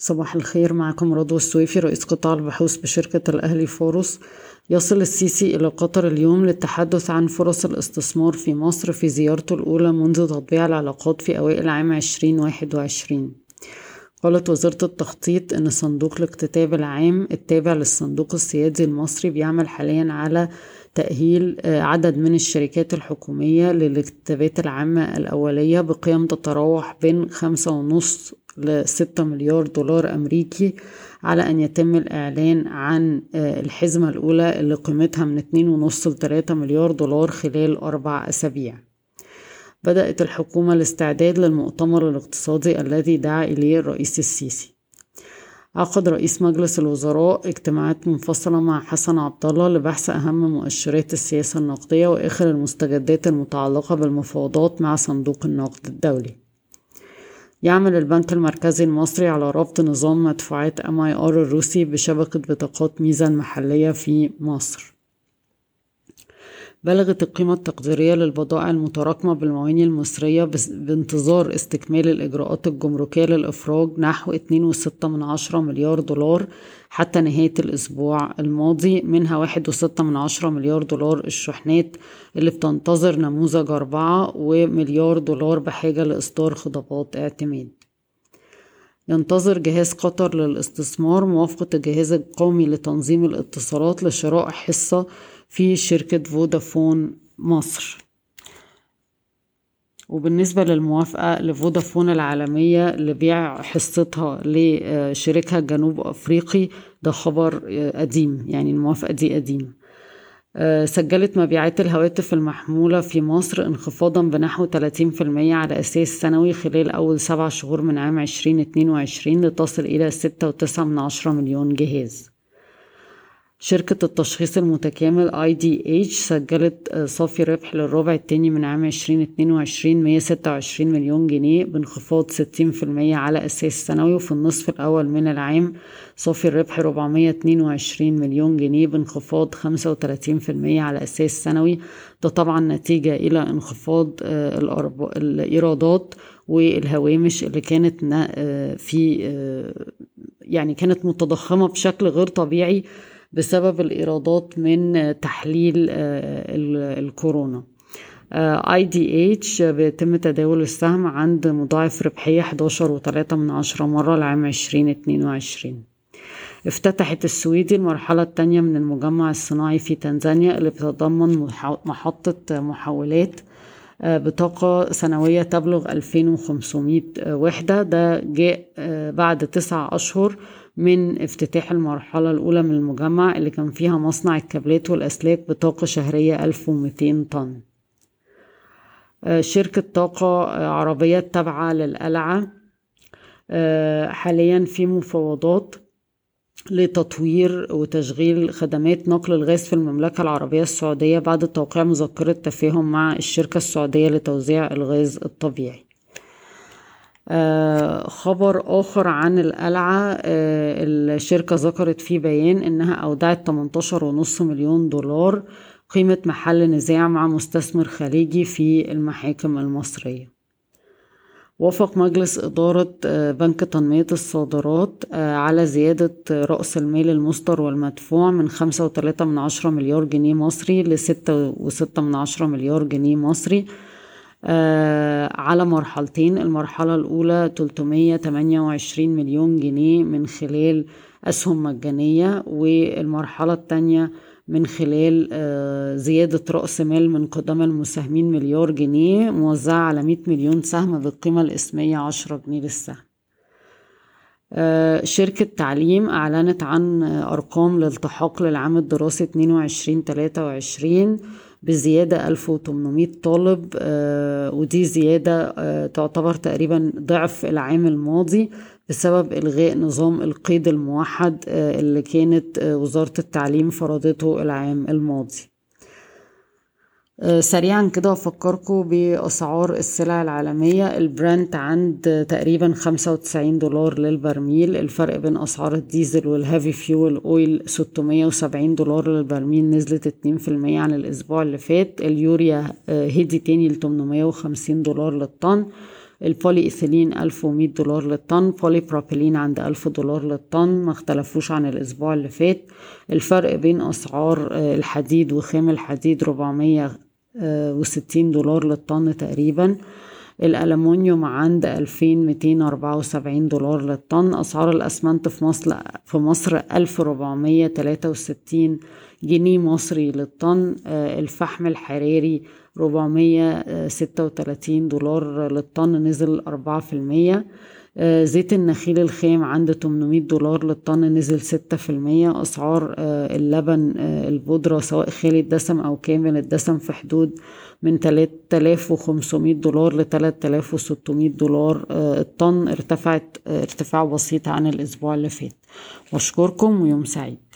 صباح الخير معكم رضوى السويفي رئيس قطاع البحوث بشركة الأهلي فاروس يصل السيسي إلى قطر اليوم للتحدث عن فرص الاستثمار في مصر في زيارته الأولى منذ تطبيع العلاقات في أوائل عام 2021 قالت وزارة التخطيط إن صندوق الاكتتاب العام التابع للصندوق السيادي المصري بيعمل حاليا على تأهيل آه، عدد من الشركات الحكومية للاكتتابات العامة الأولية بقيم تتراوح بين خمسة ونص لستة مليار دولار أمريكي على أن يتم الإعلان عن آه، الحزمة الأولى اللي قيمتها من اتنين ونص لتلاتة مليار دولار خلال أربع أسابيع بدأت الحكومة الاستعداد للمؤتمر الاقتصادي الذي دعا إليه الرئيس السيسي عقد رئيس مجلس الوزراء اجتماعات منفصلة مع حسن عبد الله لبحث أهم مؤشرات السياسة النقدية وآخر المستجدات المتعلقة بالمفاوضات مع صندوق النقد الدولي. يعمل البنك المركزي المصري على ربط نظام مدفوعات MIR الروسي بشبكة بطاقات ميزة المحلية في مصر. بلغت القيمة التقديرية للبضائع المتراكمة بالمواني المصرية بانتظار استكمال الإجراءات الجمركية للإفراج نحو 2.6 من عشرة مليار دولار حتى نهاية الأسبوع الماضي منها 1.6 من عشرة مليار دولار الشحنات اللي بتنتظر نموذج أربعة ومليار دولار بحاجة لإصدار خطابات اعتماد. ينتظر جهاز قطر للاستثمار موافقة الجهاز القومي لتنظيم الاتصالات لشراء حصة في شركة فودافون مصر. وبالنسبة للموافقة لفودافون العالمية لبيع حصتها لشركها الجنوب أفريقي ده خبر قديم يعني الموافقة دي قديمة. سجلت مبيعات الهواتف المحمولة في مصر انخفاضا بنحو 30% على أساس سنوي خلال أول سبع شهور من عام 2022 لتصل إلى 6.9 مليون جهاز. شركة التشخيص المتكامل IDH سجلت آه، صافي ربح للربع الثاني من عام 2022 126 مليون جنيه بانخفاض 60% على أساس سنوي وفي النصف الأول من العام صافي الربح 422 مليون جنيه بانخفاض 35% على أساس سنوي. ده طبعا نتيجة إلى انخفاض آه، الإيرادات والهوامش اللي كانت آه، في يعني كانت متضخمة بشكل غير طبيعي بسبب الإيرادات من تحليل آه، الكورونا. اي دي اتش بيتم تداول السهم عند مضاعف ربحية 11 وتلاتة من عشرة مرة لعام عشرين اتنين وعشرين. افتتحت السويدي المرحلة الثانية من المجمع الصناعي في تنزانيا اللي بتتضمن محطة محولات آه، بطاقة سنوية تبلغ 2500 وحدة. ده جاء آه، بعد تسع أشهر من افتتاح المرحلة الأولى من المجمع اللي كان فيها مصنع الكابلات والأسلاك بطاقة شهرية 1200 طن. آه، شركة طاقة آه، عربية تابعة للقلعة. آه، حاليا في مفاوضات لتطوير وتشغيل خدمات نقل الغاز في المملكة العربية السعودية بعد توقيع مذكرة تفاهم مع الشركة السعودية لتوزيع الغاز الطبيعي. خبر آخر عن القلعة آه، الشركة ذكرت في بيان إنها أودعت 18.5 مليون دولار قيمة محل نزاع مع مستثمر خليجي في المحاكم المصرية. وافق مجلس إدارة آه، بنك تنمية الصادرات على زيادة رأس المال المصدر والمدفوع من خمسة من عشرة مليار جنيه مصري لستة من عشرة مليار جنيه مصري آه، على مرحلتين. المرحلة الأولى 328 مليون جنيه من خلال أسهم مجانية والمرحلة الثانية من خلال آه، زيادة رأس مال من قدام المساهمين مليار جنيه موزعة على 100 مليون سهم بالقيمة الإسمية 10 جنيه للسهم. آه، شركة تعليم أعلنت عن أرقام الالتحاق للعام الدراسي 22 23 بزيادة 1800 طالب آه، ودي زيادة آه، تعتبر تقريبا ضعف العام الماضي بسبب إلغاء نظام القيد الموحد آه، اللي كانت وزارة التعليم فرضته العام الماضي. سريعا كده أفكركم بأسعار السلع العالمية. البرنت عند تقريبا خمسة وتسعين دولار للبرميل. الفرق بين أسعار الديزل وال heavy fuel oil ستمية وسبعين دولار للبرميل نزلت اتنين في المية عن الأسبوع اللي فات. اليوريا آه، هدت تاني لتمنمية وخمسين دولار للطن. البولي إيثيلين 1100 دولار للطن. بولي بروبيلين عند 1000 دولار للطن. ما اختلفوش عن الأسبوع اللي فات. الفرق بين أسعار الحديد وخام الحديد 460 دولار للطن تقريبا. الألمونيوم عند 2274 دولار للطن. أسعار الأسمنت في مصر في مصر 1463 جنيه مصري للطن. الفحم الحراري 436 دولار للطن نزل 4% زيت النخيل الخام عند 800 دولار للطن نزل 6% أسعار اللبن البودرة سواء خالي الدسم أو كامل الدسم في حدود من 3500 دولار ل 3600 دولار. الطن ارتفعت ارتفاع بسيط عن الأسبوع اللي فات. واشكركم ويوم سعيد.